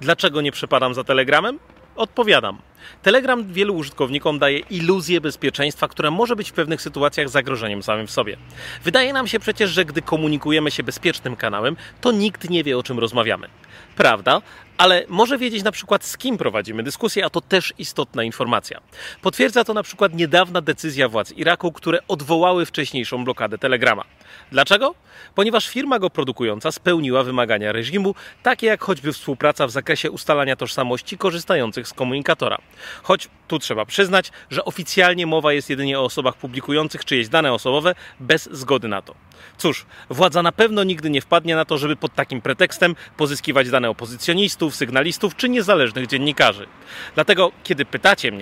Dlaczego nie przepadam za Telegramem? Odpowiadam. Telegram wielu użytkownikom daje iluzję bezpieczeństwa, która może być w pewnych sytuacjach zagrożeniem samym w sobie. Wydaje nam się przecież, że gdy komunikujemy się bezpiecznym kanałem, to nikt nie wie o czym rozmawiamy. Prawda, ale może wiedzieć na przykład z kim prowadzimy dyskusję, a to też istotna informacja. Potwierdza to na przykład niedawna decyzja władz Iraku, które odwołały wcześniejszą blokadę Telegrama. Dlaczego? Ponieważ firma go produkująca spełniła wymagania reżimu, takie jak choćby współpraca w zakresie ustalania tożsamości korzystających z komunikatora. Choć tu trzeba przyznać, że oficjalnie mowa jest jedynie o osobach publikujących czyjeś dane osobowe bez zgody na to. Cóż, władza na pewno nigdy nie wpadnie na to, żeby pod takim pretekstem pozyskiwać dane opozycjonistów, sygnalistów czy niezależnych dziennikarzy. Dlatego, kiedy pytacie mnie,